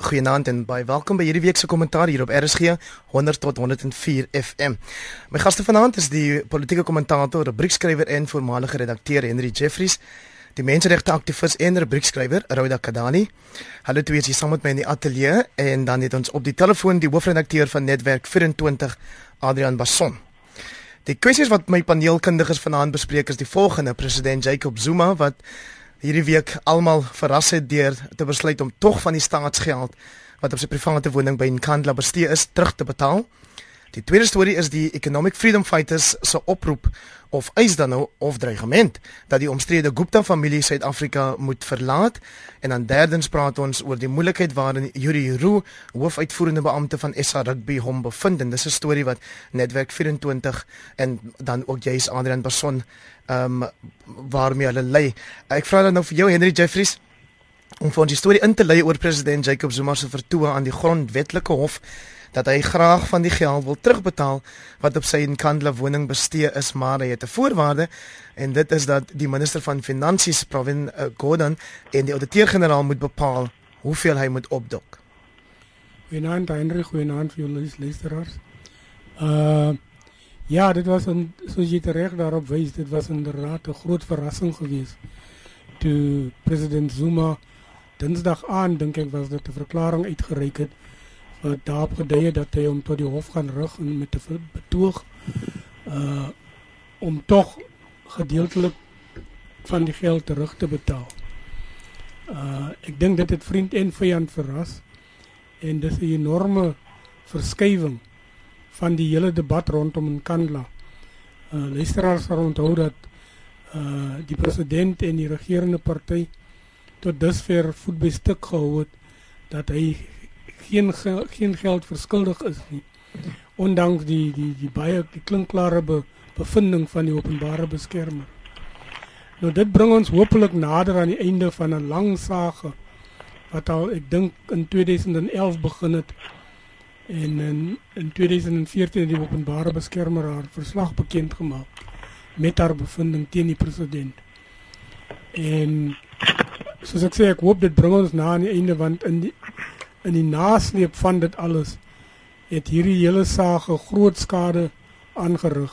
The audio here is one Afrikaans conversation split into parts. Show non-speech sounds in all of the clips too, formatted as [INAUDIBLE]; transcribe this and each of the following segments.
Goeienaand en baie welkom by hierdie week se kommentaar hier op RSG 100 tot 104 FM. My gaste vanaand is die politieke kommentator, rubriekskrywer en voormalige redakteur Henry Jeffries, die menseregte aktivis en rubriekskrywer Rhoda Kadani. Hallo twee, jy saam met my in die ateljee en dan het ons op die telefoon die hoofredakteur van Netwerk 24, Adrian Basson. Die kwessies wat my paneelkundiges vanaand bespreek is die volgende: President Jacob Zuma wat hierdie week almal verras het deur te besluit om tog van die staatsgeld wat op sy private woning by Nkandla bestee is terug te betaal. Die tweede storie is die Economic Freedom Fighters se oproep of eis dan nou of dreigement dat die omstrede Gupta familie Suid-Afrika moet verlaat en dan derdens praat ons oor die moeilikheid waarin Yuri Roo, hoofuitvoerende beampte van SA Rugby hom bevind en dis 'n storie wat Netwerk 24 en dan ook jy's Adrian Basson ehm um, waarmee hulle lê. Ek vra dan nou vir jou Henry Jeffries om vir ons die storie in te lei oor president Jacob Zuma se vertoë aan die grondwetlike hof dat hy graag van die geld wil terugbetaal wat op sy Nkandla woning bestee is, maar hy het 'n voorwaarde en dit is dat die minister van finansies, Pravin uh, Gordhan, en die ouditeur-generaal moet bepaal hoeveel hy moet opdok. Goeienaand, Heinrich, goeienaand vir julle luisteraars. Uh ja, dit was 'n soos jy reg daarop wys, dit was inderdaad 'n groot verrassing geweest toe president Zuma Dinsdag aan dink ek was dit 'n verklaring uitgereik het wat daarop gedui het dat hy hom tot die hof gaan rig en met 'n betoog uh om tog gedeeltelik van die geld terug te betaal. Uh ek dink dit het vriend en vyand verras en dis 'n enorme verskywing van die hele debat rondom Nkandla. Uh luisteraars sal onthou dat uh die president en die regerende party tot dusver voet by stuk gehou het dat hy geen geen geld verskuldig is nie. Ondanks die die die baie die klinkklare be, bevinding van die openbare beskermer. Nou dit bring ons hopelik nader aan die einde van 'n lang sage wat al ek dink in 2011 begin het en in in 2014 het die openbare beskermer haar verslag bekend gemaak met haar bevinding teen die president. En soos ek sê ek hoop dit bring ons na aan die einde want in die in die nasleep van dit alles het hierdie hele saak groot skade aangerig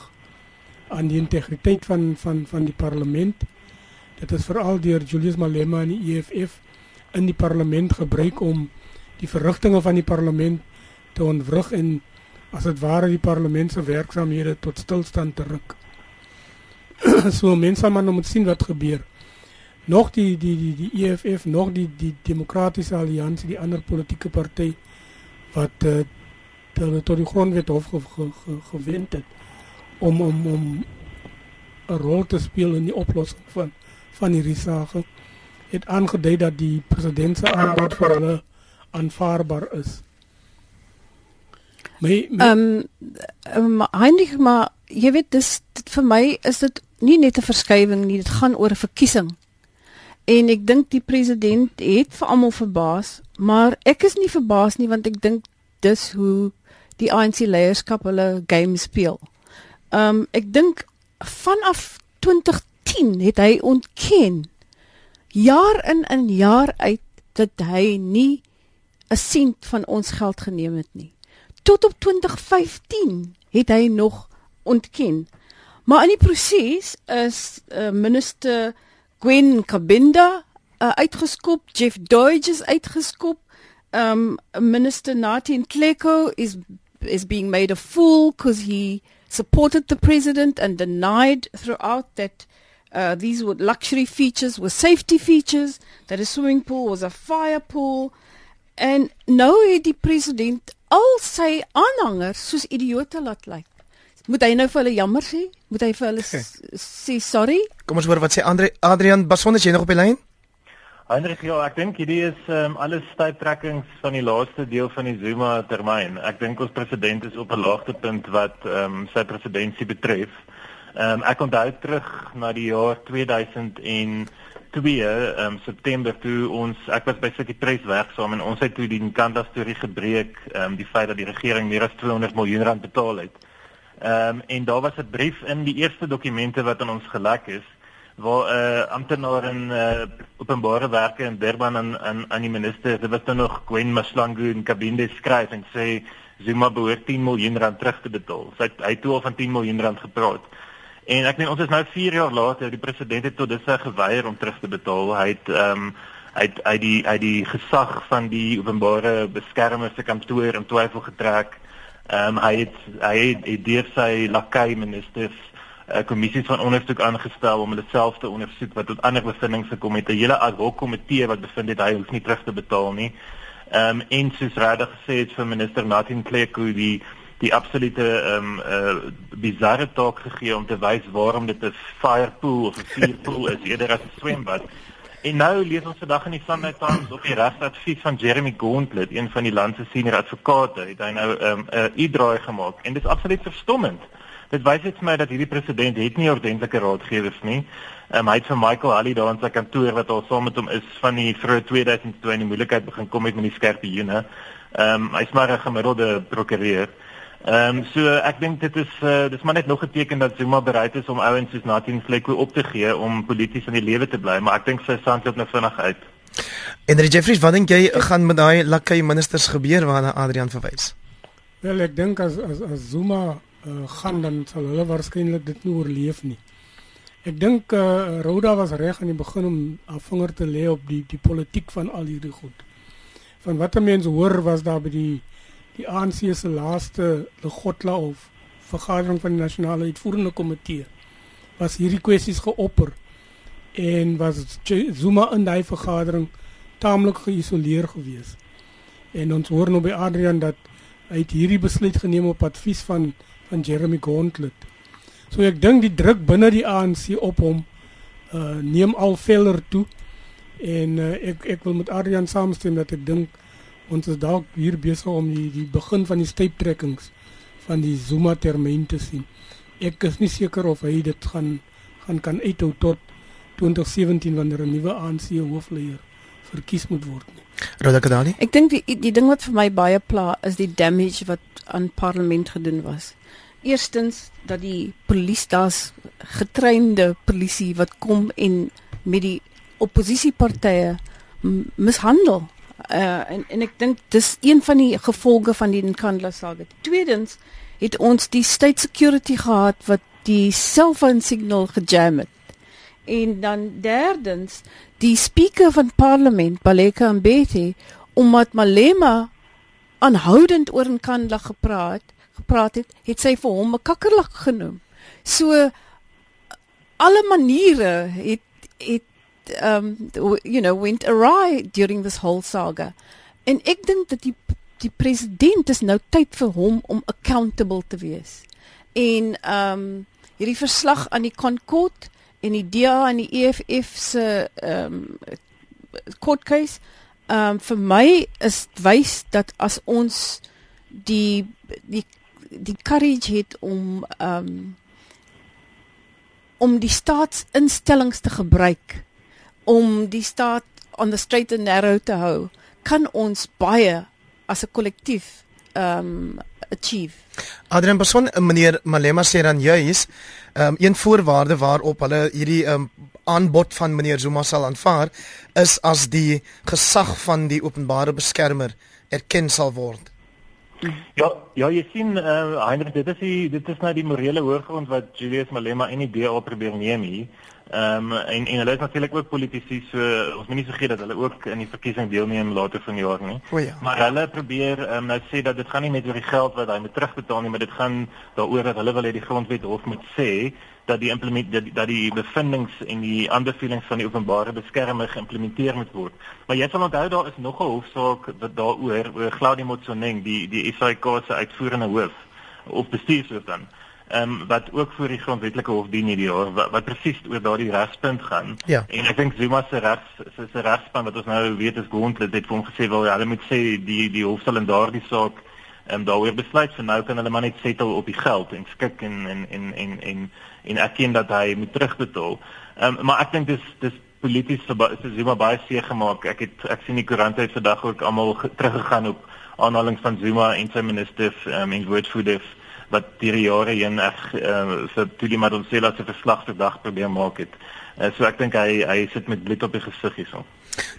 aan die integriteit van van van die parlement. Dit is veral deur Julius Malema en die EFF in die parlement gebruik om die verrigtinge van die parlement te ontwrig en as dit ware die parlement se werksamehede tot stilstand te ruk. [CLEARS THROAT] so mense maar nou moet sien wat gebeur nog die die die die EFF nog die die demokratiese alliansie die ander politieke party wat uh, tot die grondwet hof ge, ge, ge, gewend het om om om 'n rol te speel in die oplossing van van hierdie saak het aangedui dat die president se aanbod vir hulle aanvaarbaar is. My ehm um, Heinrich maar jy weet dis dit, my is dit nie net 'n verskywing nie dit gaan oor 'n verkiesing En ek dink die president het vir almal verbaas, maar ek is nie verbaas nie want ek dink dis hoe die ANC leierskap hulle game speel. Um ek dink vanaf 2010 het hy ontken jaar in en jaar uit dat hy nie 'n sent van ons geld geneem het nie. Tot op 2015 het hy nog ontken. Maar in die proses is uh, minister Gwen Kabinda uh, uitgeskop, Jeff Dodge is uitgeskop. Um Minister Nathi Nhleko is is being made a fool because he supported the president and denied throughout that uh, these were luxury features were safety features that a swimming pool was a fire pool and nou het die president al sy aanhangers soos idioote laat lyk. Moet hy nou vir hulle jammer sê? Moet hy vir hulle sê sorry? Kom ons hoor wat sê Andre Adrian Basson is jy nog op die lyn? Hendrik, ja, ek dink hierdie is um, alles stuiptrekkings van die laaste deel van die Zuma termyn. Ek dink ons president is op 'n laagtepunt wat ehm um, sy presidentskap betref. Ehm um, ek onthou terug na die jaar 2000 en twee ehm um, September toe ons ek was by City Press werksaam en ons het toe die Nkandla storie gebreek, ehm um, die feit dat die regering meer as 200 miljoen rand betaal het. Ehm um, en daar was 'n brief in die eerste dokumente wat aan ons gelek is waar 'n uh, amptenaar in uh, openbare werke in Durban aan aan aan die minister, dit was nou nog Gwen Maslangu in kabine skryf en sê Zuma behoort 10 miljoen rand terug te betaal. Sy hy het toe al van 10 miljoen rand gepraat. En ek meen ons is nou 4 jaar later, die president het tot dusver geweier om terug te betaal. Hy het ehm um, hy het uit die uit die gesag van die openbare beskermer se kantoor in twyfel getrek. Ehm um, hy het hy het, het deur sy lakai ministers 'n uh, kommissie van ondersoek aangestel om hulle self te ondersoek wat tot ander bevindinge gekom het. 'n Hele ad hoc komitee wat bevind het hy hoef nie terug te betaal nie. Ehm um, en soos regtig gesê het vir minister Martin Kleku die die absolute ehm um, uh, bizarre taak gegee om te wys waarom dit 'n fire pool of 'n vuurpool is eerder as 'n swembad. En nou lees ons vandag in die Sunday Times op die regsadvies van Jeremy Gauntlet, een van die land se senior advokate, het hy nou 'n um, 'n uitdraai gemaak en dit is absoluut verstommend. Dit wys net vir my dat hierdie president het nie ordentlike raadgewers nie. Um, hy het vir Michael Halley daar in sy kantoor wat al saam met hom is van die vroeë 2002 in die moeilikheid begin kom met met die skerpe joene. Ehm um, hy's maar 'n gemiddelde prokureur. Ehm um, so ek dink dit is uh, dis maar net nog 'n teken dat Zuma bereid is om ouens soos Nathan Fleko op te gee om polities in die lewe te bly, maar ek dink sy sand loop nou vinnig uit. En Jeffries, wat dink jy gaan met daai lakai ministers gebeur waarna Adrian verwys? Wel, ek dink as as as Zuma uh, gaan dan sal hulle waarskynlik dit nie oorleef nie. Ek dink uh, eh, Roda was reg aan die begin om 'n vinger te lê op die die politiek van al hierdie goed. Van wat mense hoor was daar by die die ANC se laaste Legotla of vergadering van die nasionale uitvoerende komitee was hierdie kwessies geopper en was Zuma in daai vergadering taamlik geïsoleer gewees. En ons hoor nou by Adrian dat hy hierdie besluit geneem op advies van van Jeremy Gauntlet. So ek dink die druk binne die ANC op hom uh neem al veler toe en uh, ek ek wil met Adrian saamstem dat ek dink ons is dalk hier besig om die die begin van die stuiptrekkings van die Zuma termyn te sien. Ek is nie seker of hy dit gaan gaan kan uithou tot 2017 wanneer 'n nuwe ANC hoofleier verkies moet word nie. Roda Kadali? Ek dink die die ding wat vir my baie pla is die damage wat aan parlement gedoen was. Eerstens dat die polisie daar's getrainde polisie wat kom en met die oppositiepartye mishandel uh, en en ek dink dis een van die gevolge van die Nkandla saga. Tweedens het ons die state security gehad wat die cellphone signal gejam het. En dan derdens die speaker van parlement Baleka Mbete omdat Malema aanhoudend oor Nkandla gepraat gepraat het, het sy vir hom 'n kakkerlak genoem. So alle maniere het het um you know went awry during this whole saga. En ek dink dat die die president is nou tyd vir hom om accountable te wees. En um hierdie verslag aan die Concord en die DA en die EFF se um court case um vir my is wys dat as ons die die die courage het om um om die staatsinstellings te gebruik om die staat on the straight and narrow te hou, kan ons baie as 'n kollektief um achieve. Adrian Person, meneer Malema sê dan juis, um een voorwaarde waarop hulle hierdie um aanbod van meneer Zuma sal aanvaar, is as die gesag van die openbare beskermer erken sal word. Ja, ja, jy sien uh Heinrich, dit is die dit is nou die morele hoërgrond wat Julius Malema en die DA probeer neem hier. Ehm um, en en hulle is natuurlik ook politici so ons moet nie vergeet dat hulle ook in die verkiesing deelneem later vanjaar nie. O ja. Maar hulle probeer ehm um, nou sê dat dit gaan nie net oor die geld wat hy moet terugbetaal nie, maar dit gaan daaroor dat hulle wil hê die grondwet hof moet sê dat die implement dat die, dat die bevindinge en die aanbevelings van die openbare beskermer geïmplementeer moet word. Maar jy sal onthou daar is nog 'n hofsaak wat daaroor oor Claudia Motsoneng, die die SAIK se uitvoerende hoof of bestuurshoof dan ehm um, wat ook voor die grondwetlike hof dien hierdie jaar wat, wat presies oor daardie regspunt gaan. Ja. En ek dink Zuma se regs se regspan wat ons nou weet is Gauntlet het vir hom gesê wel ja, hulle moet sê die die hof sal in daardie saak ehm um, daaroor besluit vir nou kan hulle maar net settle op die geld en skik en en en en en en erken dat hy moet terugbetaal. Ehm um, maar ek dink dis dis polities is Zuma baie seer gemaak. Ek het ek sien die koerante het vandag ook almal teruggegaan op aanhalings van Zuma en sy ministers um, en woordvoerders wat deur die jare heen ag uh, vir Tuli Madonsela se verslag vandag probeer maak het Uh, so ek dink hy hy sit met bloed op die gesig hierso.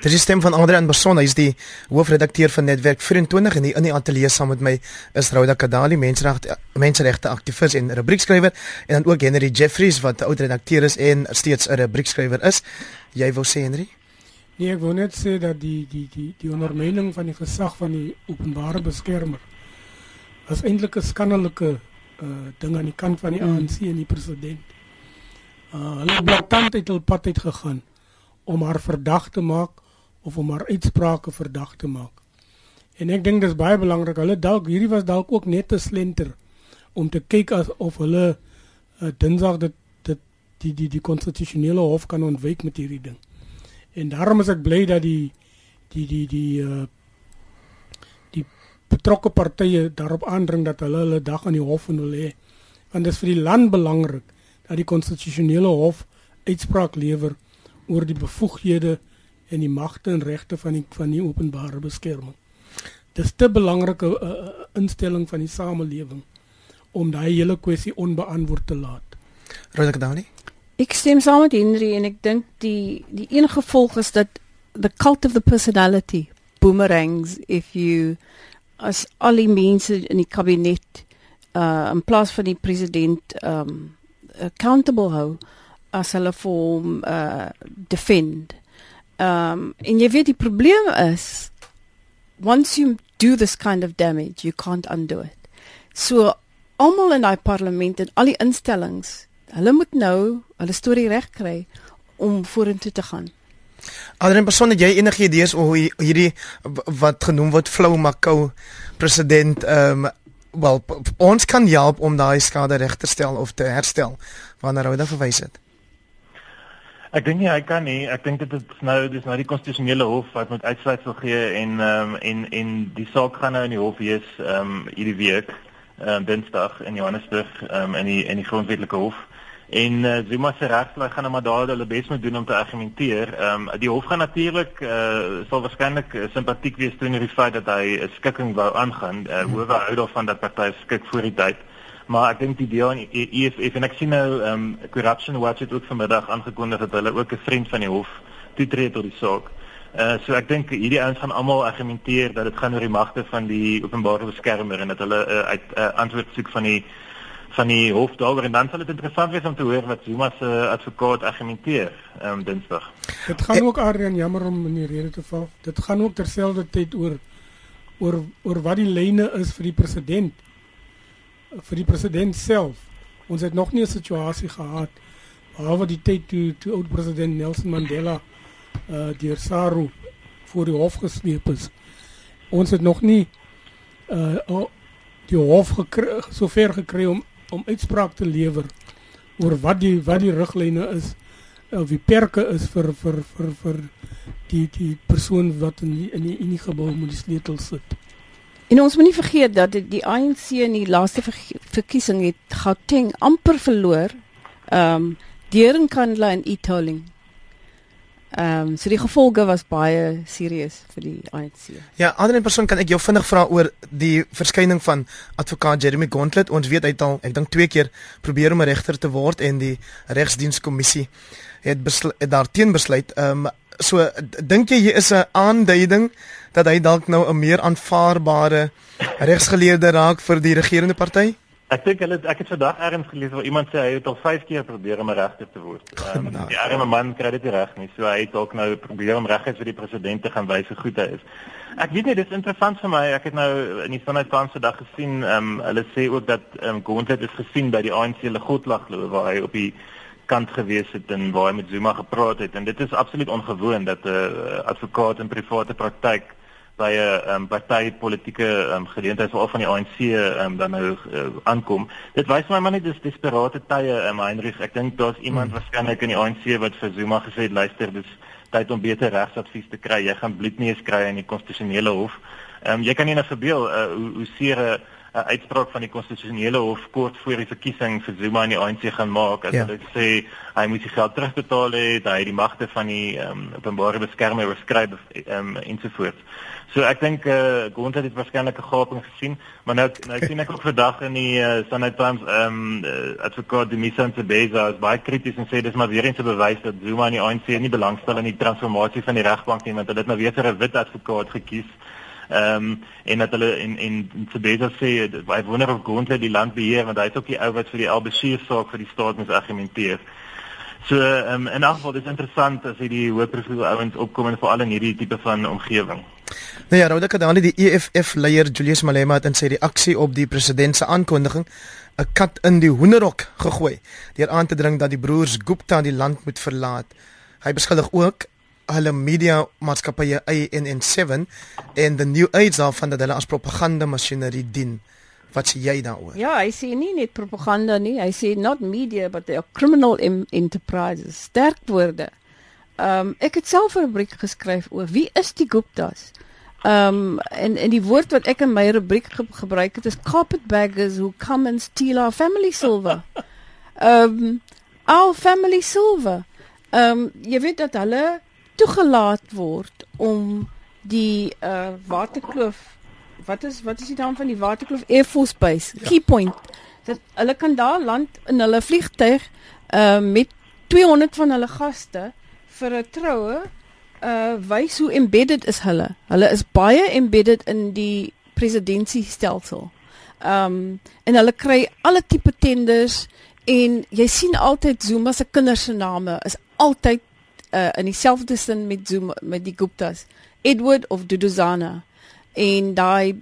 Dit is stem van Adrian Berson, hy is die hoofredakteur van Netwerk 24 en in die ateljee saam met my is Rhoda Kadali, menseregte menseregte aktivis en rubriekskrywer en dan ook Henry Jeffries wat 'n oud redakteur is en steeds 'n rubriekskrywer is. Jy wou sê Henry? Nee, ek wou net sê dat die die die die ondermyning van die gesag van die openbare beskermer is eintlik 'n skandelike uh ding aan die kant van die ANC en die president. Uh hulle het blaatant uit hul pad uit gegaan om haar verdag te maak of om haar uitsprake verdag te maak. En ek dink dis baie belangrik. Hulle dalk hierdie was dalk ook net 'n slenter om te kyk as of hulle uh, dinsdag dit dit die die die konstitusionele hof kan ontwyk met hierdie ding. En daarom is ek bly dat die die die die uh betrokke partye daarop aandring dat hulle hulle dag aan die hof wil hê. Want dit is vir die land belangrik dat die konstitusionele hof uitspraak lewer oor die bevoegdhede en die magte en regte van die van die openbare beskerming. Dis 'n belangrike uh, instelling van die samelewing om daai hele kwessie onbeantwoord te laat. Rodak Dani. Ek stem saam met Henry en ek dink die die een gevolg is dat the cult of the personality boomerangs if you as al die mense in die kabinet uh in plaas van die president um accountable hou as hulle vir hom uh defend. Um en jy weet die probleem is once you do this kind of damage, you can't undo it. So almal in daai parlement en al die instellings, hulle moet nou hulle storie reg kry om vorentoe te gaan. Adrian Person, het jy enige idees oor hoe hierdie wat genoem word flou Macau president ehm um, wel ons kan help om daai skade reg te stel of te herstel wanneer hy dan verwys het? Ek dink nie hy kan nie. Ek dink dit is nou dis nou die konstitusionele hof wat moet uitsluitsel gee en ehm um, en en die saak gaan nou in die hof wees ehm um, hierdie week ehm um, Dinsdag in Johannesburg ehm um, in die in die grondwetlike hof. En uh, Zuma se regslag gaan nou maar daar hulle bes moet doen om te argumenteer. Ehm um, die hof gaan natuurlik eh uh, sal waarskynlik uh, simpatiek wees teenoor die feit dat hy 'n skikking wou aangaan. Uh, hoe wou hy daarvan dat party skik voor die tyd? maar ek dink die deel in EFF en ek sien nou ehm um, Corruption Watch het ook vanmiddag aangekondig dat hulle ook 'n vriend van die hof toetree tot die saak. Uh so ek dink hierdie ouens gaan almal argumenteer dat dit gaan oor die magte van die openbare beskermer en dat hulle uh, uit uh, antwoord soek van die van die hof daaroor en dan sal dit interessant wees om te hoor wat Zuma se uh, advokaat argumenteer ehm um, Dinsdag. Dit gaan ook Adrian jammer om in die rede te val. Dit gaan ook terselfdertyd oor oor oor wat die lyne is vir die president vir die president self. Ons het nog nie 'n situasie gehad behalwe die tyd toe toe oud president Nelson Mandela uh deur SARU voor die hof gesleep is. Ons het nog nie uh die hof gekry so ver gekry om om uitspraak te lewer oor wat die wat die riglyne is of die perke is vir vir vir vir die die persoon wat in die, in die in die gebou moet die sleutel sit. En ons moet nie vergeet dat die, ANC in die laaste ver, verkiesing het Gauteng amper verloor. Ehm um, deur in Kandla en Etoling. Ehm um, so die gevolge was baie serieus vir die ANC. Ja, ander persoon kan ek jou vinnig vra oor die verskyning van advokaat Jeremy Gauntlet. Ons weet hy het al ek dink twee keer probeer om 'n regter te word en die regsdienskommissie het, het daarteen besluit. Ehm um, so dink jy hier is 'n aanduiding dat hy dalk nou 'n meer aanvaarbare regsgeleerde raak vir die regerende party? Ek dink hulle ek het vandag ergens gelees waar iemand sê hy het al 5 keer probeer om 'n regter te word. Um, [LAUGHS] die arme man kry dit reg nie. So hy het ook nou probeer om regheid vir die president te gaan wys hoe goed hy is. Ek weet nie, dit is interessant vir my. Ek het nou in die Sunday Times vandag gesien, ehm um, hulle sê ook dat ehm um, Gauntlet is gesien by die ANC se godlag waar hy op die kant gewees het en waar hy met Zuma gepraat het en dit is absoluut ongewoon dat 'n uh, advokaat in private praktyk by 'n um, party politieke um, geleentheid veral van die ANC um, dan nou uh, aankom. Dit wys my maar net dis desperate tye um, Heinrich. Ek dink daar's iemand hmm. waarskynlik in die ANC wat vir Zuma gesê het luister dis tyd om beter regsadvies te kry. Jy gaan bloedneus kry in die konstitusionele hof. Ehm um, jy kan nie net verbeel uh, hoe hoe seer 'n 'n uitspraak van die konstitusionele hof kort voor die verkiesing vir Zuma in die ANC gaan maak as ja. hulle sê hy moet sy geld terugbetaal het, hy het die magte van die ehm um, openbare beskermer oorskry ehm um, ensovoorts. So ek dink eh uh, Gonta het waarskynlik 'n gaping gesien, maar nou nou ek sien ek ook vandag in die uh, Sunday Times ehm um, uh, advokaat Dimisa Nsebeza is baie krities en sê dis maar weer eens 'n bewys dat Zuma en die ANC nie belangstel in die transformasie van die regbank nie, want hulle het nou weer 'n wit advokaat gekies. Ehm um, en dat hulle en en Nsebeza sê hy wonder of Gonta die land beheer want hy is ook die ou wat vir die Albashir saak vir die staat moet argumenteer. So um, in elk geval dis interessant as jy die hoë profiel ouens opkom en veral in hierdie tipe van omgewing. Nou ja, Rhoda Kadani die EFF leier Julius Malema het in sy reaksie op die president se aankondiging 'n kat in die hoenderhok gegooi deur aan te dring dat die broers Gupta die land moet verlaat. Hy beskuldig ook hulle media maatskappye ANN7 en the New Age daarvan dat hulle as propaganda masjinerie dien. Wat sê jy daaroor? Ja, hy sê nie net propaganda nie, hy sê not media but they are criminal enterprises. Sterk woorde. Ehm um, ek het self 'n rubriek geskryf oor wie is die Guptas? Ehm um, en en die woord wat ek in my rubriek ge gebruik het is carpetbaggers who come and steal our family silver. [LAUGHS] Ehm um, our family silver. Ehm um, jy weet dat hulle toegelaat word om die uh waterkloof wat is wat is die naam van die waterkloof Air Force Base ja. Key Point dat hulle kan daar land in hulle vliegtyg uh met 200 van hulle gaste vir 'n troue uh wys hoe embedded is hulle. Hulle is baie embedded in die presidensiestelsel. Um en hulle kry alle tipe tenders en jy sien altyd Zuma se kinders se name is altyd uh in dieselfde sin met Zuma met die Guptas. Edward of Duduzana en daai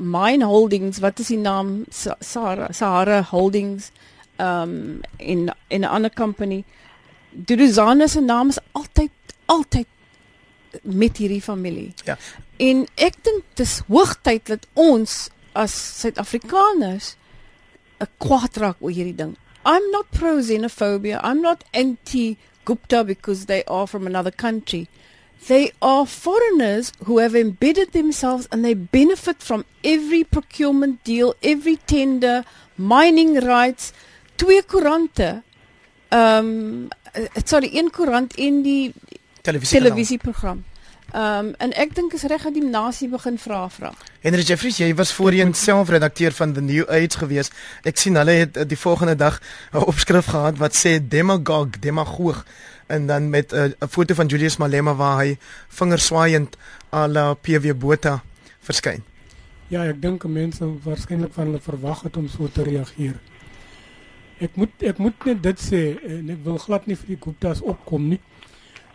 mine holdings wat is die naam Sahara Sahara holdings um in in 'n ander company Duduzana se naam is altyd altyd met hierdie familie. Ja. En ek dink dis hoogtyd dat ons as Suid-Afrikaners 'n kwaad raak oor hierdie ding. I'm not pro xenophobia. I'm not anti Gupta because they are from another country. They are foreigners who have embedded themselves and they benefit from every procurement deal, every tender, mining rights, twee koerante. Um sorry, een koerant en die televisie televisieprogram. Ehm um, en ek dink is reg dat die nasie begin vra vra. Henry Jeffries, jy was voorheen self redakteur van The New Age gewees. Ek sien hulle het uh, die volgende dag 'n opskrif gehad wat sê demagoog, demagoog en dan met eh, 'n uh, foto van Julius Malema waar hy vingerswaaiend aan la PW Botha verskyn. Ja, ek dink mense waarskynlik van hulle verwag het om so te reageer. Ek moet ek moet net dit sê en ek wil glad nie vir die Gupta's opkom nie.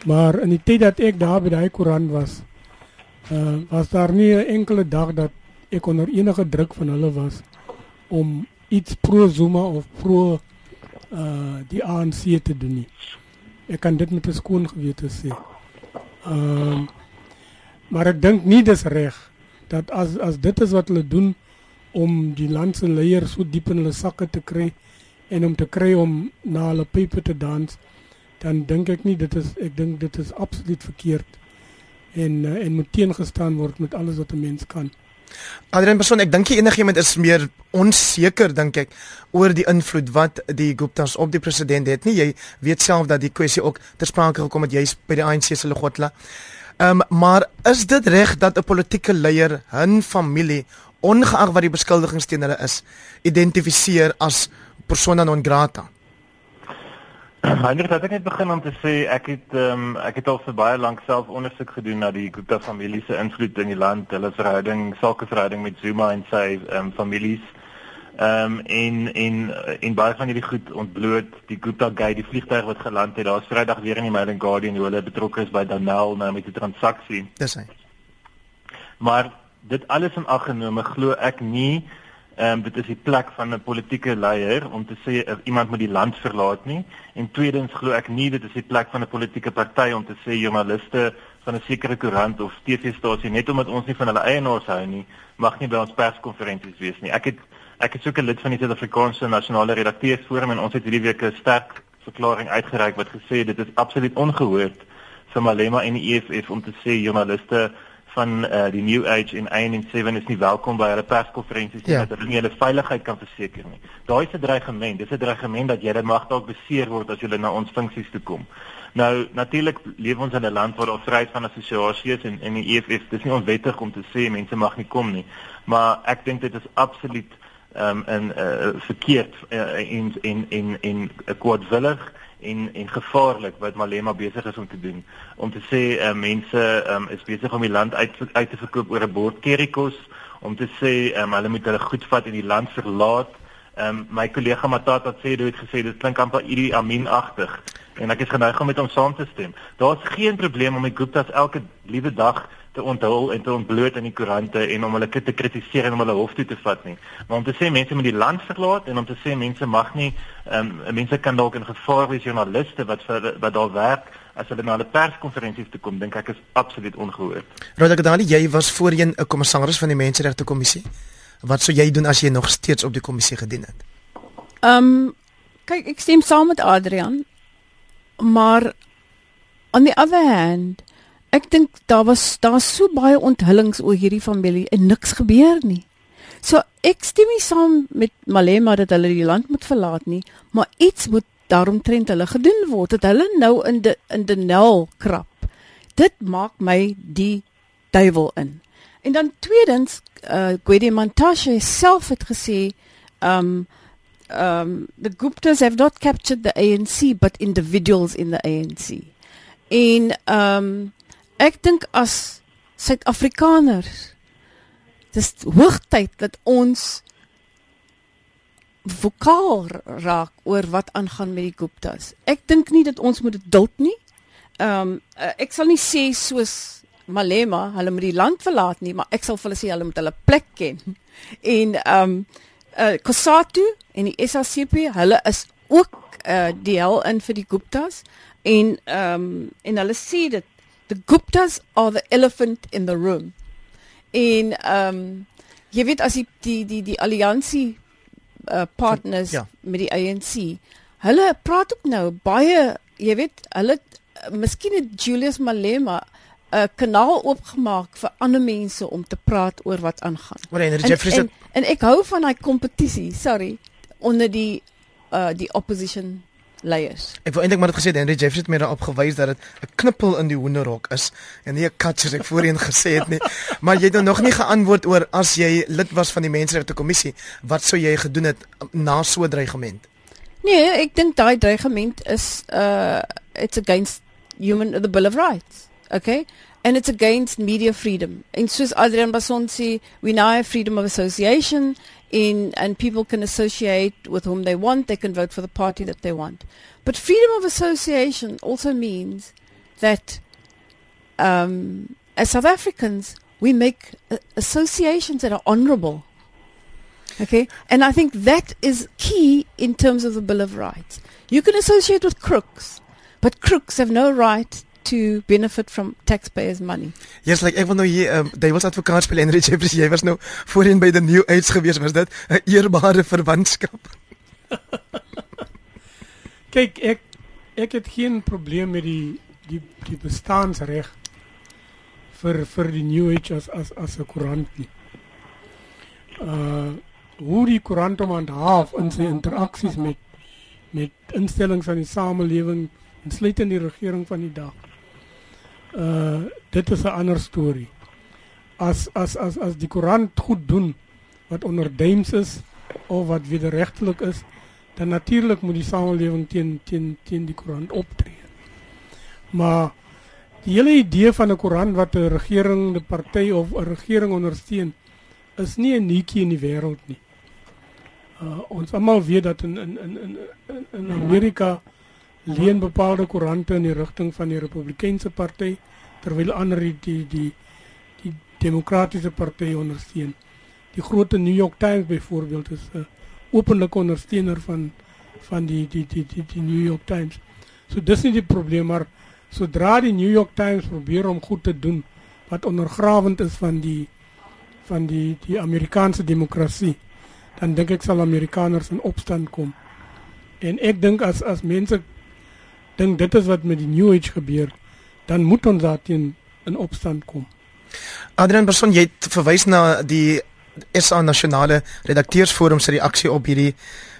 Maar in die tyd dat ek daar by daai koerant was, uh was daar nie 'n enkele dag dat ek onder enige druk van hulle was om iets pro Zuma of pro uh die ANC te doen nie. Ek kan dit met 'n skoon gewete sê. Ehm uh, maar ek dink nie dis reg dat as as dit is wat hulle doen om die land se leiers so diep in hulle sakke te kry en om te kry om na hulle pype te dans dan dink ek nie dit is ek dink dit is absoluut verkeerd en uh, en moet teengestaan word met alles wat 'n mens kan. Adrian Person, ek dink enigiemand is meer onseker dink ek oor die invloed wat die Guptas op die president het nie. Jy weet self dat die kwessie ook ter sprake gekom het jy's by die ANC se Legotla. Ehm um, maar is dit reg dat 'n politieke leier 'n familie ongeag wat die beskuldigings teen hulle is, identifiseer as persona non grata? [CLEARS THROAT] Heinrich, het ek net begin om te sê ek het ehm um, ek het al vir baie lank self ondersoek gedoen na die Gupta familie se invloed in die land, hulle verhouding, sakeverhouding met Zuma en sy ehm um, families. Ehm um, en en en baie van hierdie goed ontbloot die Gupta gate, die vliegtuig wat geland het. Daar's Vrydag weer in die Mail and Guardian hoe hulle betrokke is by Danel nou met die transaksie. Dis hy. Maar dit alles in ag genome glo ek nie Ehm um, dit is die plek van 'n politieke leier om te sê of iemand moet die land verlaat nie. En tweedens glo ek nie dit is die plek van 'n politieke party om te sê joernaliste van 'n sekere koerant of TV-stasie net omdat ons nie van hulle eienaars hou nie, mag nie by ons perskonferensies wees nie. Ek het ek het soek 'n lid van die Suid-Afrikaanse Nasionale Redakteursforum en ons het hierdie week 'n sterk verklaring uitgereik wat gesê dit is absoluut ongehoord vir Malema en die EFF om te sê joernaliste van uh, die New Age en IN7 is nie welkom by hulle perskonferensies nie ja. dat hulle nie hulle veiligheid kan verseker nie. Daai is 'n dreigement. Dis 'n dreigement dat jy dit mag dalk beseer word as jy na ons funksies toe kom. Nou natuurlik leef ons in 'n land waar daar vryheid van assosiasie is en en die EFF dis nie onwettig om te sê mense mag nie kom nie. Maar ek dink dit is absoluut ehm um, in uh, verkeerd uh, en en en en kwaadwillig en en gevaarlik wat Malema besig is om te doen. Om te sê uh, mense um, is besig om die land uit uit te verkoop oor 'n bord kerikos, om te sê um, hulle moet hulle goed vat en die land verlaat. Um, my kollega Matata sê dit het gesê dit klink amper Idi Amin-agtig en ek is geneig om met hom saam te stem. Daar's geen probleem om die Guptas elke liewe dag te onthul en te ontbloot in die koerante en om hulle te kritiseer en om hulle hof toe te vat nie. Maar om te sê mense moet die land verlaat en om te sê mense mag nie ehm um, mense kan dalk in gevaar wees joernaliste wat vir wat daar werk as hulle na 'n perskonferensie toe kom, dink ek is absoluut ongehoord. Roderick Dali, jy was voorheen 'n kommissaris van die Menseregte Kommissie. Wat sou jy doen as jy nog steeds op die kommissie gedien het? Ehm um, kyk, ek stem saam met Adrian. Maar on the other hand, ek dink daar was daar so baie onthullings oor hierdie familie en niks gebeur nie. So ek stem nie saam met Malema dat hulle die land moet verlaat nie, maar iets moet daaromtrent hulle gedoen word. Dat hulle nou in die in die nel krap. Dit maak my die duiwel in. En dan tweedens, uh Gwede Montashe self het gesê, um um the Guptas have not captured the ANC but individuals in the ANC. En um ek dink as Suid-Afrikaners dis hoogtyd dat ons vokaal raak oor wat aangaan met die Guptas. Ek dink nie dat ons moet dit duld nie. Ehm um, ek sal nie sê soos Malema, hulle moet die land verlaat nie, maar ek sal vir hulle sê hulle moet hulle plek ken. [LAUGHS] En ehm um, uh Kosatu en die SACP, hulle is ook uh die hel in vir die Guptas en ehm um, en hulle sê dit the Guptas are the elephant in the room. En ehm um, jy weet as die die die, die alliansie uh, partners ja. met die ANC, hulle praat ook nou baie, jy weet, hulle miskien het Julius Malema 'n kanaal oopgemaak vir ander mense om te praat oor wat aangaan. Maar en, en, en ek hou van daai kompetisie, sorry, onder die uh die opposition leiers. Ek wou eintlik maar dit gesê Henry Jeffries het my daarop gewys dat dit 'n knippel in die hoenderhok is en nie 'n kat soos ek voorheen gesê het nie. [LAUGHS] Maar jy het nog nie geantwoord oor as jy lid was van die Menseregte Kommissie, wat sou jy gedoen het na so 'n dreigement? Nee, ek dink daai dreigement is uh it's against human the bill of rights. Okay? And it's against media freedom. En soos Adrian Basson sê, we now have freedom of association in and people can associate with whom they want. They can vote for the party that they want. But freedom of association also means that um, as south africans we make associations that are honorable. Okay? And i think that is key in terms of the bill of rights. You can associate with crooks but crooks have no right to benefit from taxpayers money. Yes, like ek wil nou hier um, jy was advokaat speel Henry Jeffries, jy was nou voorheen by the New Age gewees, was dit 'n eerbare verwantskap? [LAUGHS] Kyk, ek ek het geen probleem met die die die bestaansreg vir vir die New Age as as as 'n koerant nie. Uh hoe die koerant om aan half in sy interaksies met met instellings van die samelewing insluitend die regering van die dag uh dit is 'n ander storie. As as as as die koerant goed doen wat onder duims is of wat wederregtelik is, dan natuurlik moet die samelewing teen teen teen die koerant optree. Maar die hele idee van 'n koerant wat 'n regering, 'n party of 'n regering ondersteun is nie nuutjie in die wêreld nie. Uh ons almal weet dat in in in in in Amerika leen bepaalde koerante in die rigting van die Republikeinse party terwyl ander die die die, die demokratiese party ondersteun. Die groot New York Times byvoorbeeld is 'n openlike ondersteuner van van die die die die die New York Times. So dis nie die probleem maar sodra die New York Times probeer om goed te doen wat ondergrawend is van die van die die Amerikaanse demokrasie, dan dink ek sal Amerikaners in opstand kom. En ek dink as as mense dink dit is wat met die New Age gebeur, dan moet ons daarteen in opstand kom. Adrian Berson jy het verwys na die SA nasionale redakteursforum se reaksie op hierdie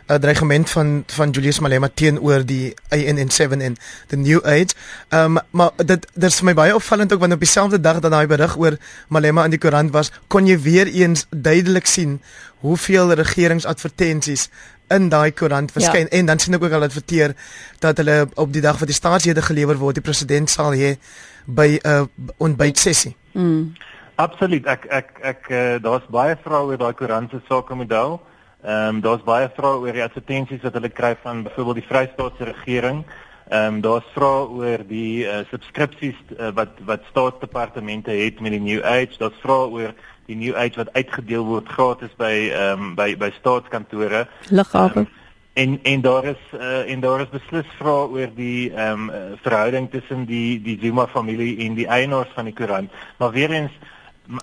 uh, dreigement van van Julius Malema teenoor die ANN7 en the New Age. Ehm um, maar dit is vir my baie opvallend ook want op dieselfde dag dat daai berig oor Malema in die koerant was, kon jy weer eens duidelik sien hoeveel regeringsadvertensies in daai koerant verskyn ja. en dan sien ek ook al adverteer dat hulle op die dag wat die staatshede gelewer word, die president sal hê by 'n uh, ontbyt sessie. Mm. Absoluut. Ek ek ek uh, daar's baie vrae oor daai koerant se sakemodel. Ehm um, daar's baie vrae oor die advertensies wat hulle kry van byvoorbeeld die Vrystaatse regering. Ehm um, daar's vrae oor die uh, subskripsies uh, wat wat staatsdepartemente het met die New Age. Daar's vrae oor die New Age wat uitgedeel word gratis by ehm um, by by staatskantore. Lughawe. Um, en en daar is uh, en daar is beslis vrae oor die ehm um, verhouding tussen die die Zuma familie en die eienaars van die koerant. Maar weer eens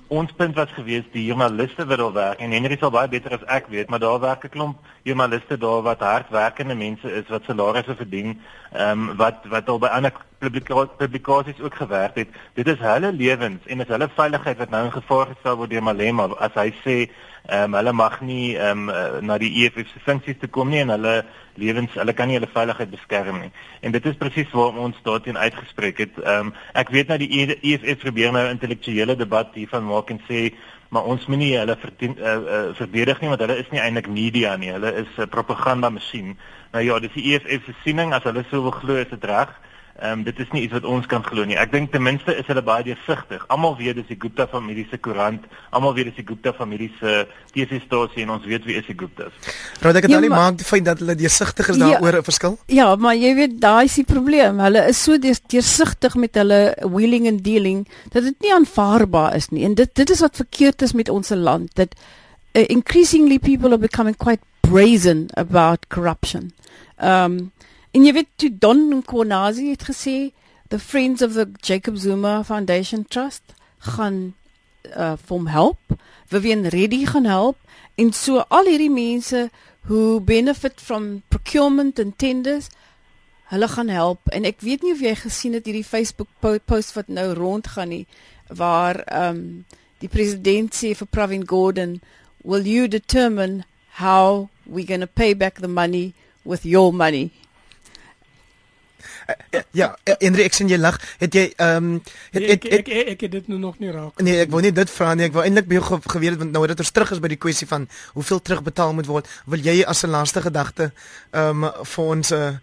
ons punt was gewees die joernaliste wat daar werk en Henry sal baie beter as ek weet, maar daar werk 'n klomp joernaliste daar wat hardwerkende mense is wat salarisse verdien, ehm um, wat wat al by ander publikasies ook gewerk het. Dit is hulle lewens en is hulle veiligheid wat nou in gevaar gestel word deur Malema as hy sê ehm um, hulle mag nie ehm um, na die EFF se funksies toe kom nie en hulle lewens hulle kan nie hulle veiligheid beskerm nie. En dit is presies waarom ons daarteen uitgespreek het. Ehm um, ek weet nou die EFF probeer nou 'n intellektuele debat hiervan maak en sê maar ons moenie hulle verdien, uh, uh, verdedig nie want hulle is nie eintlik media nie. Hulle is 'n uh, propaganda masjien. Nou ja, dis die EFF se siening as hulle so wil glo is dit reg. Ehm um, dit is nie iets wat ons kan glo nie. Ek dink ten minste is hulle baie deursigtig. Almal weet dis die Gupta familie se koerant. Almal weet dis die Gupta familie se TV-stasie en ons weet wie is die Guptas. Raad ek dit ja, maak die feit dat hulle deursigtig is daaroor 'n ja, verskil? Ja, maar jy weet daai is die probleem. Hulle is so deursigtig met hulle wheeling and dealing dat dit nie aanvaarbaar is nie. En dit dit is wat verkeerd is met ons land. Dat uh, increasingly people are becoming quite brazen about corruption. Um En jy weet toe Don Nkonazi het gesê the Friends of the Jacob Zuma Foundation Trust gaan uh hom help. Vivian Reddy gaan help. En so al hierdie mense who benefit from procurement and tenders hulle gaan help. En ek weet nie of jy gesien het hierdie Facebook post wat nou rondgaan nie waar um die president sê vir Pravin Gordhan will you determine how we going to pay back the money with your money ja, Henry, ek sien jy lag. Het jy ehm um, het, het, het, ek, ek ek het dit nou nog nie raak. Nee, ek wou nie dit vra nie. Ek wou eintlik baie geweet het want nou dat ons terug is by die kwessie van hoeveel terugbetaal moet word. Wil jy as 'n laaste gedagte ehm um, vir ons 'n uh,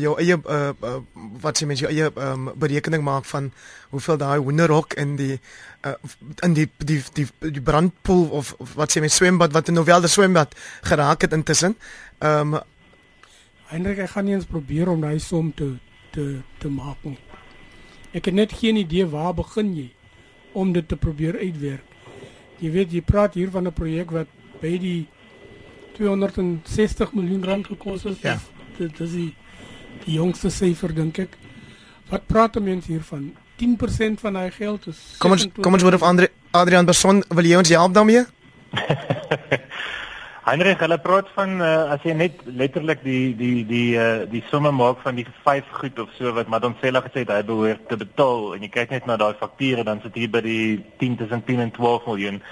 jou eie uh, uh, wat sê mens jou eie um, berekening maak van hoeveel daai hoenderhok in die uh, in die die die, die brandpoel of, of wat sê mens swembad wat 'n novelde swembad geraak het intussen. Ehm um, Hendrik, ek gaan nie eens probeer om daai som te te te maak nie. Ek het net geen idee waar begin jy om dit te probeer uitwerk. Jy weet jy praat hier van 'n projek wat by die 260 miljoen rand gekos het. Ja. Dit is die, die jongste syfer dink ek. Wat praat mense hiervan? 10% van daai geld is Kom ons kom ons word of Andre Adrian Beson wil jy ons help daarmee? [LAUGHS] Heinrich, hulle praat van uh, as jy net letterlik die die die uh, die somme maak van die vyf goed of so wat Madonsela gesê het hy behoort te betaal en jy kyk net na daai fakture dan sit hier by die 10 tussen 10 en 12 miljoen.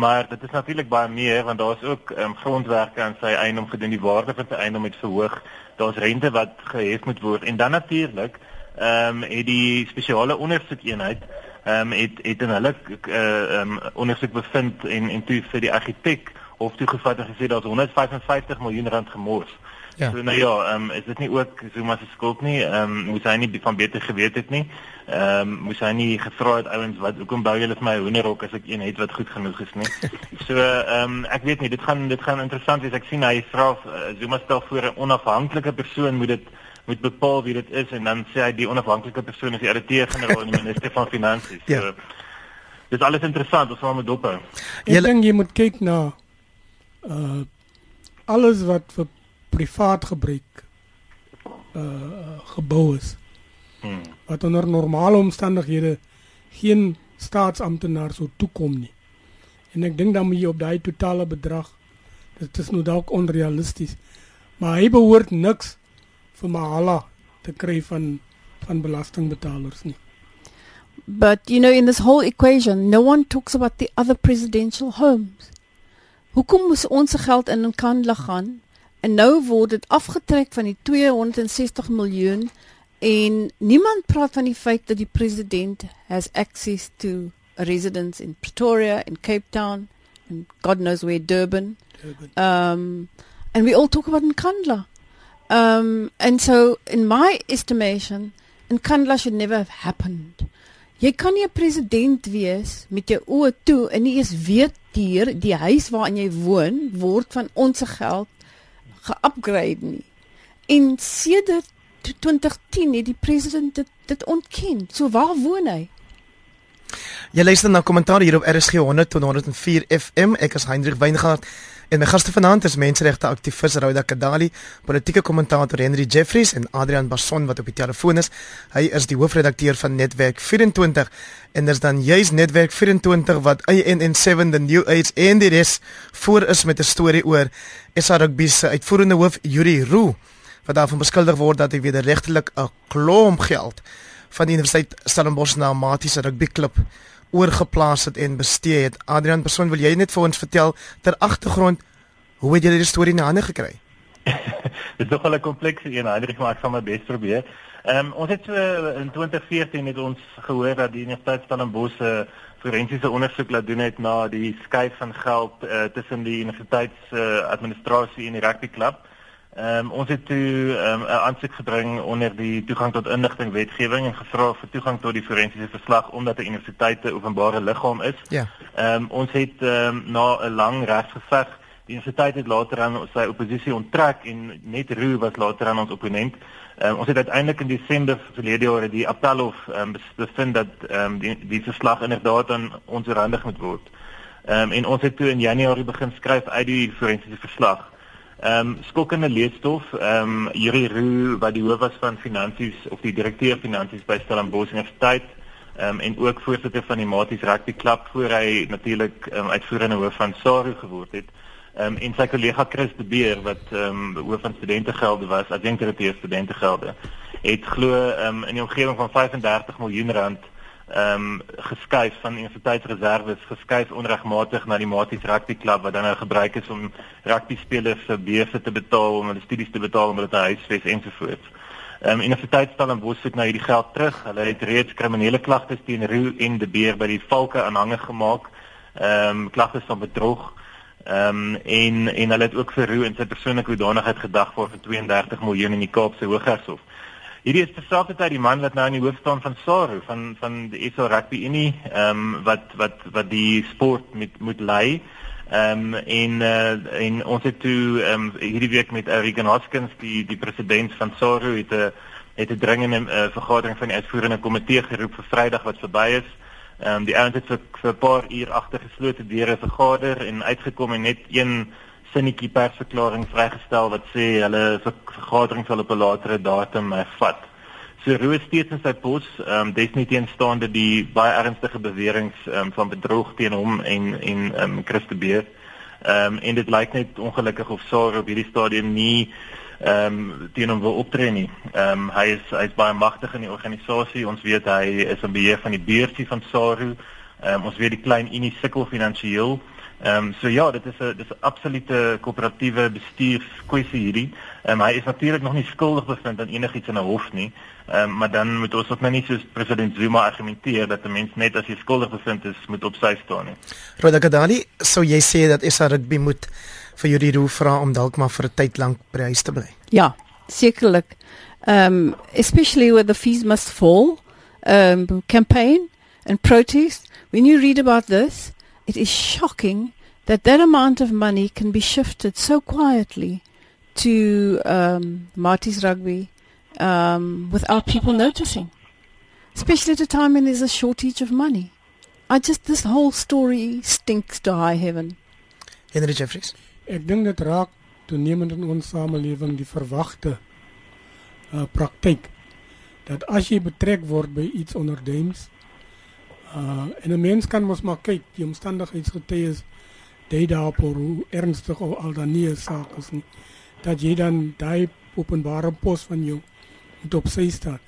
Maar dit is natuurlik baie meer want daar's ook um, grondwerke aan sy eiendom gedoen, die waarde van sy eiendom het verhoog. Daar's rente wat gehef moet word en dan natuurlik ehm um, het die spesiale ondersoekeenheid ehm um, het het in hulle uh, ehm um, ondersoek bevind en en toe vir die argitek hof toe gevat en gesê daar's 155 miljoen rand gemors. Ja. So nou ja, ehm um, is dit nie ook Zuma se skuld nie? Ehm um, moes hy nie van beter geweet het nie? Ehm um, moes hy nie gevra het ouens wat hoekom bou julle vir my hoenderhok as ek een het wat goed genoeg is nie? [LAUGHS] so ehm um, ek weet nie, dit gaan dit gaan interessant wees. Ek sien hy vra uh, Zuma stel voor 'n onafhanklike persoon moet dit moet bepaal wie dit is en dan sê hy die onafhanklike persoon is die ouditeur-generaal en die minister van finansies. Ja. So dis alles interessant, ons gaan met dop hou. Ek dink jy moet kyk na uh alles wat vir privaat gebruik uh gebou is. Hmm. Wat onder normale omstandighede geen staatsamptenaar sou toekom nie. En ek dink dan moet jy op daai totale bedrag dit is nou dalk onrealisties. Maar hy behoort niks vir Mahala te kry van van belastingbetalers nie. but you know in this whole equation no one talks about the other presidential homes. Hoekom moes ons se geld in Nkandla gaan en nou word dit afgetrek van die 260 miljoen en niemand praat van die feit dat die president has access to a residence in Pretoria in Cape Town and God knows where Durban. Durban. Um and we all talk about Nkandla. Um and so in my estimation Nkandla should never have happened. Jy kan nie 'n president wees met jou oë toe en nie eens weet hier die huis waarin jy woon word van ons geld geupgrade nie. En sedert 2010 het die president dit, dit ontken. So waar woon hy? Jy luister na kommentaar hier op RSG 100 tot 104 FM. Ek is Hendrik Weingart en my gaste vanaand is menseregte aktivis Rauda Kadali, politieke kommentator Henry Jeffries en Adrian Barson wat op die telefoon is. Hy is die hoofredakteur van Netwerk 24 en dis dan juis Netwerk 24 wat INN7 the New Age en die res voor is met 'n storie oor SA Rugby se uitvoerende hoof Yuri Roo wat daarvan beskuldig word dat hy wederregtelik 'n klomp geld van die Universiteit Stellenbosch na Maties rugbyklub oorgeplaas het en bestee het. Adrian Persoon, wil jy net vir ons vertel ter agtergrond hoe het jy die storie in hande gekry? [LAUGHS] Dit is nogal 'n komplekse een, Hendrik, maar ek sal my bes probeer. Ehm um, ons het so in 2014 het ons gehoor dat die Universiteit Stellenbosch 'n forensiese ondersoek laat doen het na die skuif van geld uh, tussen die universiteitsadministrasie uh, en die rugbyklub. Ehm um, ons het toe ehm, 'n um, aansoek gebring onder die toegang tot inligting wetgewing en gevra vir toegang tot die forensiese verslag omdat 'n universiteit 'n openbare liggaam is. Ja. Ehm um, ons het um, na 'n lang regsgeveg die universiteit het later aan sy oppositie onttrek en net Roo was later aan ons opponent. Um, ons het uiteindelik in Desember verlede jaar die appelhof um, bevind dat um, die die verslag inderdaad aan ons randig moet word. Ehm um, en ons het toe in Januarie begin skryf uit die forensiese verslag. Ehm um, skokkende leesstof. Ehm um, Yuri Roo wat die hoof was van finansies of die direkteur finansies by Stellenbosch Universiteit. Ehm um, en ook voorsitter van die Maties Rugby Club voor hy natuurlik um, uitvoerende hoof van SARU geword het. Ehm um, en sy kollega Chris de Beer wat ehm um, hoof van studentegelde was, adjunkdirekteur studentegelde, het glo ehm um, in die omgewing van 35 miljoen rand ehm um, geskuif van universiteitsreserwes geskuif onregmatig na die Maties Rugby Club wat dan nou gebruik is om rugby spelers se beurse te betaal om hulle studies te betaal om hulle te huisves ensovoorts. Ehm um, Universiteit Stellenbosch het nou hierdie geld terug. Hulle het reeds kriminele klagtes teen Roo en De Beer by die Valke aanhange gemaak. Ehm um, klagtes van bedrog. Ehm um, en en hulle het ook vir Roo in sy persoonlike hoedanigheid gedag vir 32 miljoen in die Kaapse Hooggeregshof. Hierdie is terselfdertyd die man wat nou in die hoof staan van SARU van van die SA Rugby Unie, ehm um, wat wat wat die sport met moet lei. Ehm um, en uh, en ons het toe ehm um, hierdie week met Regan Hoskins die die president van SARU het 'n het 'n dringende uh, vergadering van die uitvoerende komitee geroep vir Vrydag wat verby is. Ehm um, die ouens het vir 'n paar uur agter geslote deure vergader en uitgekom en net een sinnetjie persverklaring vrygestel wat sê hulle vergadering sal op 'n latere datum hervat. So Roos steeds in sy pos, ehm um, definitief staande die baie ernstige beweringe um, van bedrog teen hom en en ehm um, Christe Beer. Ehm um, en dit lyk net ongelukkig of Sarah op hierdie stadium nie ehm um, teen hom wil optree nie. Ehm um, hy is hy's baie magtig in die organisasie. Ons weet hy is 'n beheer van die beursie van Saru. Ehm um, ons weet die klein Unie sukkel finansiëel. Ehm um, so ja, dit is 'n dis 'n absolute koöperatiewe bestuurskwessie hierdie. Ehm um, hy is natuurlik nog nie skuldig bevind aan enigiets in 'n hof nie. Ehm um, maar dan moet ons ook nou nie soos president Zuma argumenteer dat 'n mens net as jy skuldig bevind is, moet op sy staan nie. Roda Kadali, sou jy sê dat SA Rugby moet vir julle roep vra om dalk maar vir 'n tyd lank by huis te bly? Ja, sekerlik. Ehm um, especially where the fees must fall. Um campaign and protest. When you read about this, it is shocking that that amount of money can be shifted so quietly to um, Marty's rugby um, without people noticing, especially at a time when there's a shortage of money. I just this whole story stinks to high heaven. Henry Jeffries. Ek dink dit raak toenemend in ons samelewing die verwagte uh, praktyk dat as jy betrek word by iets onderdeens Uh en 'n mens kan mos maar kyk, die omstandigheidsgetuies dui daarop hoe ernstig of al dan nie 'n saak is nie. Dat jy dan daai openbare pos van jou moet op sy staan.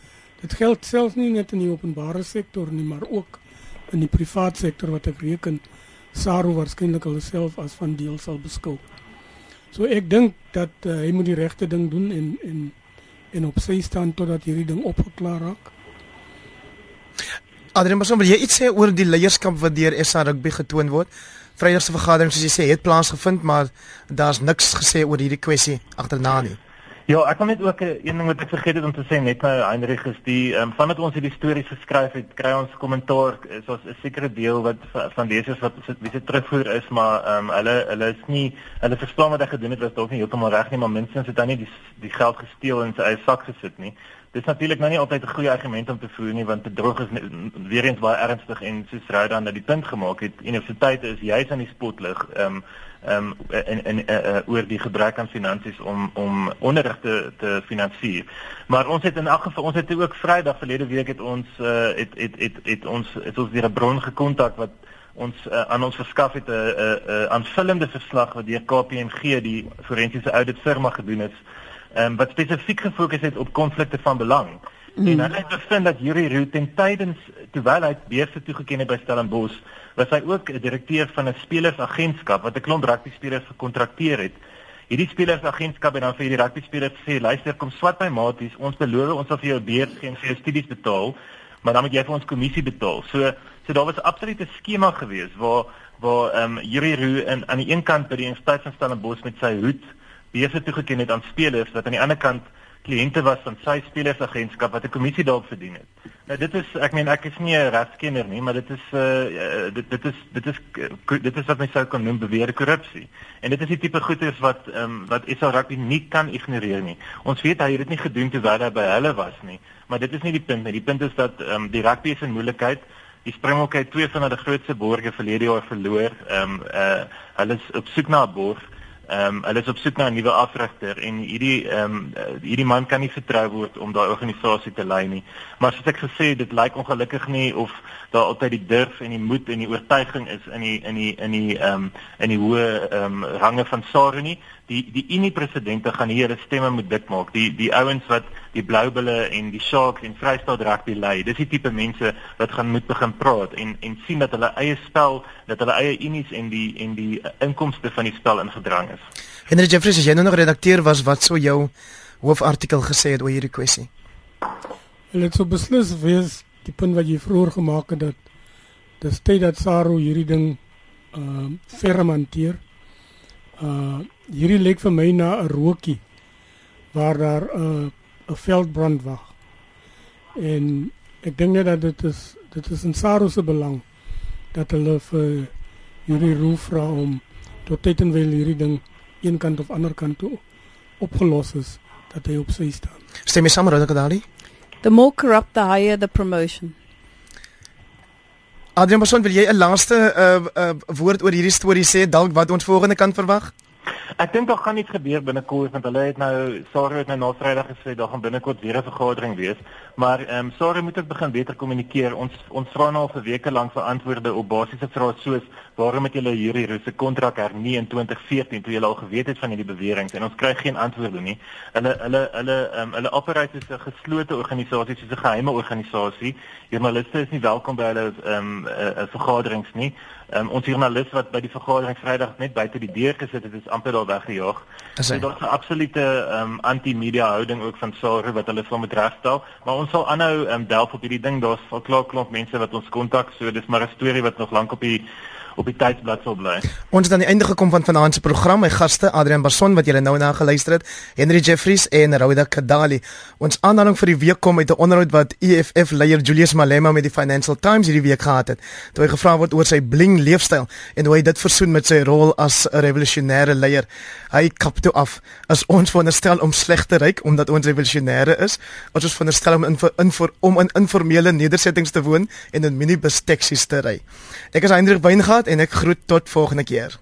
Dit geld selfs nie net in die openbare sektor nie, maar ook in die private sektor wat ek reken SARU waarskynlik alself as van deel sal beskou. So ek dink dat uh, hy moet die regte ding doen en en en op sy staan totdat hierdie ding opgeklaar raak. Adrian, maar wil jy iets sê oor die leierskap wat deur SA Rugby getoon word? Vrydag se vergadering soos jy sê het plaasgevind, maar daar's niks gesê oor hierdie kwessie agterna nie. Ja, ek wil net ook eh, een ding wat ek vergeet het om te sê net nou Heinrich is die ehm um, vandat ons hierdie stories geskryf het, kry ons kommentaar is ons 'n sekere deel wat van lesers wat wie se terugvoer is, maar ehm um, hulle hulle is nie hulle verstaan wat hy gedoen het was dalk nie heeltemal reg nie, maar minstens het hy nie die die geld gesteel en sy eie sak gesit nie. Dis natuurlik nou nie altyd 'n goeie argument om te voer nie want bedrog is weer eens baie ernstig en soos Ryda nou die punt gemaak het, universiteite is juis aan die spotlig. Ehm um, ehm um, in in uh, uh, oor die gebrek aan finansies om om onderrig te te finansier. Maar ons het in elk geval ons het ook Vrydag verlede week het ons uh, het, het het het ons het ons weer 'n bron gekontak wat ons uh, aan ons verskaf het 'n 'n aanvullende verslag wat deur KPMG die forensiese audit firma gedoen is. Um, wat spesifiek gefokus het op konflikte van belang. Mm. En hulle het bevind dat Yuri Roux ten tydens terwyl hy beurse toegeken het by Stellenbosch was hy ook 'n direkteur van 'n spelersagentskap wat 'n klomp rugby spelers gekontrakteer het. Hierdie spelersagentskap het dan vir die rugby spelers gesê, "Luister, kom swat my maties, ons beloof ons sal vir jou beurs gee en vir jou studies betaal, maar dan moet jy vir ons kommissie betaal." So, so daar was 'n absolute skema gewees waar waar ehm um, Yuri Roo in aan die een kant by die Universiteit van Stellenbosch met sy hoed beurse toegeken het aan spelers wat aan die ander kant kliënte was van sy spelersagentskap wat 'n kommissie daarop verdien het. Nou dit is ek meen ek is nie 'n regskenner nie, maar dit is uh dit dit is dit is dit is wat mens sou kan noem beweerde korrupsie. En dit is die tipe goeders wat ehm um, wat SA Rugby nie kan ignoreer nie. Ons weet hy het dit nie gedoen terwyl hy by hulle was nie, maar dit is nie die punt nie. Die punt is dat ehm um, die rugby is in moeilikheid. Die Springbokke het twee van hulle grootste borge verlede jaar verloor. Ehm um, uh hulle is op soek na 'n borg. Ehm um, hulle is op soek na 'n nuwe afrigter en hierdie ehm um, hierdie man kan nie vertrou word om daai organisasie te lei nie. Maar soos ek gesê het, dit lyk ongelukkig nie of daar altyd die durf en die moed en die oortuiging is in die in die in die ehm um, in die hoë ehm um, range van SARU nie die die Unie presidente gaan hier hulle stemme moet dik maak. Die die ouens wat die Bloubulle en die Sharks en Vrystaat rugby lei. Dis die tipe mense wat gaan moet begin praat en en sien dat hulle eie spel, dat hulle eie unies en die en die inkomste van die spel ingedrang is. Henry Jeffries, as jy nou nog redakteur was, wat sou jou hoofartikel gesê het oor hierdie kwessie? Hulle het so beslis wees die punt wat jy vroeër gemaak het dat dis tyd dat Saru hierdie ding ehm uh, fermenteer. Uh hierdie lyk vir my na 'n rookie waar daar 'n uh, 'n veldbrand wag. En ek dink net dat dit is dit is in Saru se belang dat hulle vir hierdie roof vra om tot tyd en wyl hierdie ding een kant of ander kant toe opgelos is dat hy op sy staan. Stem jy saam met Rodakadali? The more corrupt the higher the promotion. Adrian Boson, wil jy 'n laaste uh, uh, woord oor hierdie storie sê dalk wat ons volgende kan verwag? Ek dink daar gaan iets gebeur binnekort want hulle het nou Sarah het nou na Vrydag gesê daar gaan binnekort weer 'n vergadering wees. Maar ehm um, Sarah moet ook begin beter kommunikeer. Ons ons vra nou al vir weke lank vir antwoorde op basiese vrae soos waarom het julle hierdie ruse kontrak hernie in 2014 toe julle al geweet het van hierdie beweringe en ons kry geen antwoorde nie. Hulle hulle hulle ehm um, hulle operate as 'n geslote organisasie, soos 'n geheime organisasie. Journaliste is nie welkom by hulle ehm um, uh, uh, vergaderings nie. Um, ons joernalis wat by die vergadering Vrydag net buite die deur gesit het, is amper daar weggejaag. Dit is 'n absolute um, anti-media houding ook van SARU wat hulle sou moet regstel, maar ons sal aanhou um, delf op hierdie ding. Daar's al klaar klomp mense wat ons kontak, so dis maar 'n storie wat nog lank op die op die tydsblad sal bly. Ons het aan die einde gekom van vanaand se program. My gaste Adrian Barson wat julle nou na geluister het, Henry Jeffries en Rauda Kadali. Ons aanhaling vir die week kom uit 'n onderhoud wat EFF leier Julius Malema met die Financial Times hierdie week gehad het. Toe hy gevra word oor sy bling leefstyl en hoe hy dit versoen met sy rol as 'n revolusionêre leier. Hy kap toe af as ons veronderstel om sleg te ryk omdat ons revolusionêre is, as ons veronderstel om in in om in informele nedersettings te woon en in minibus taksies te ry. Ek is Hendrik Weingart en ek groet tot volgende keer.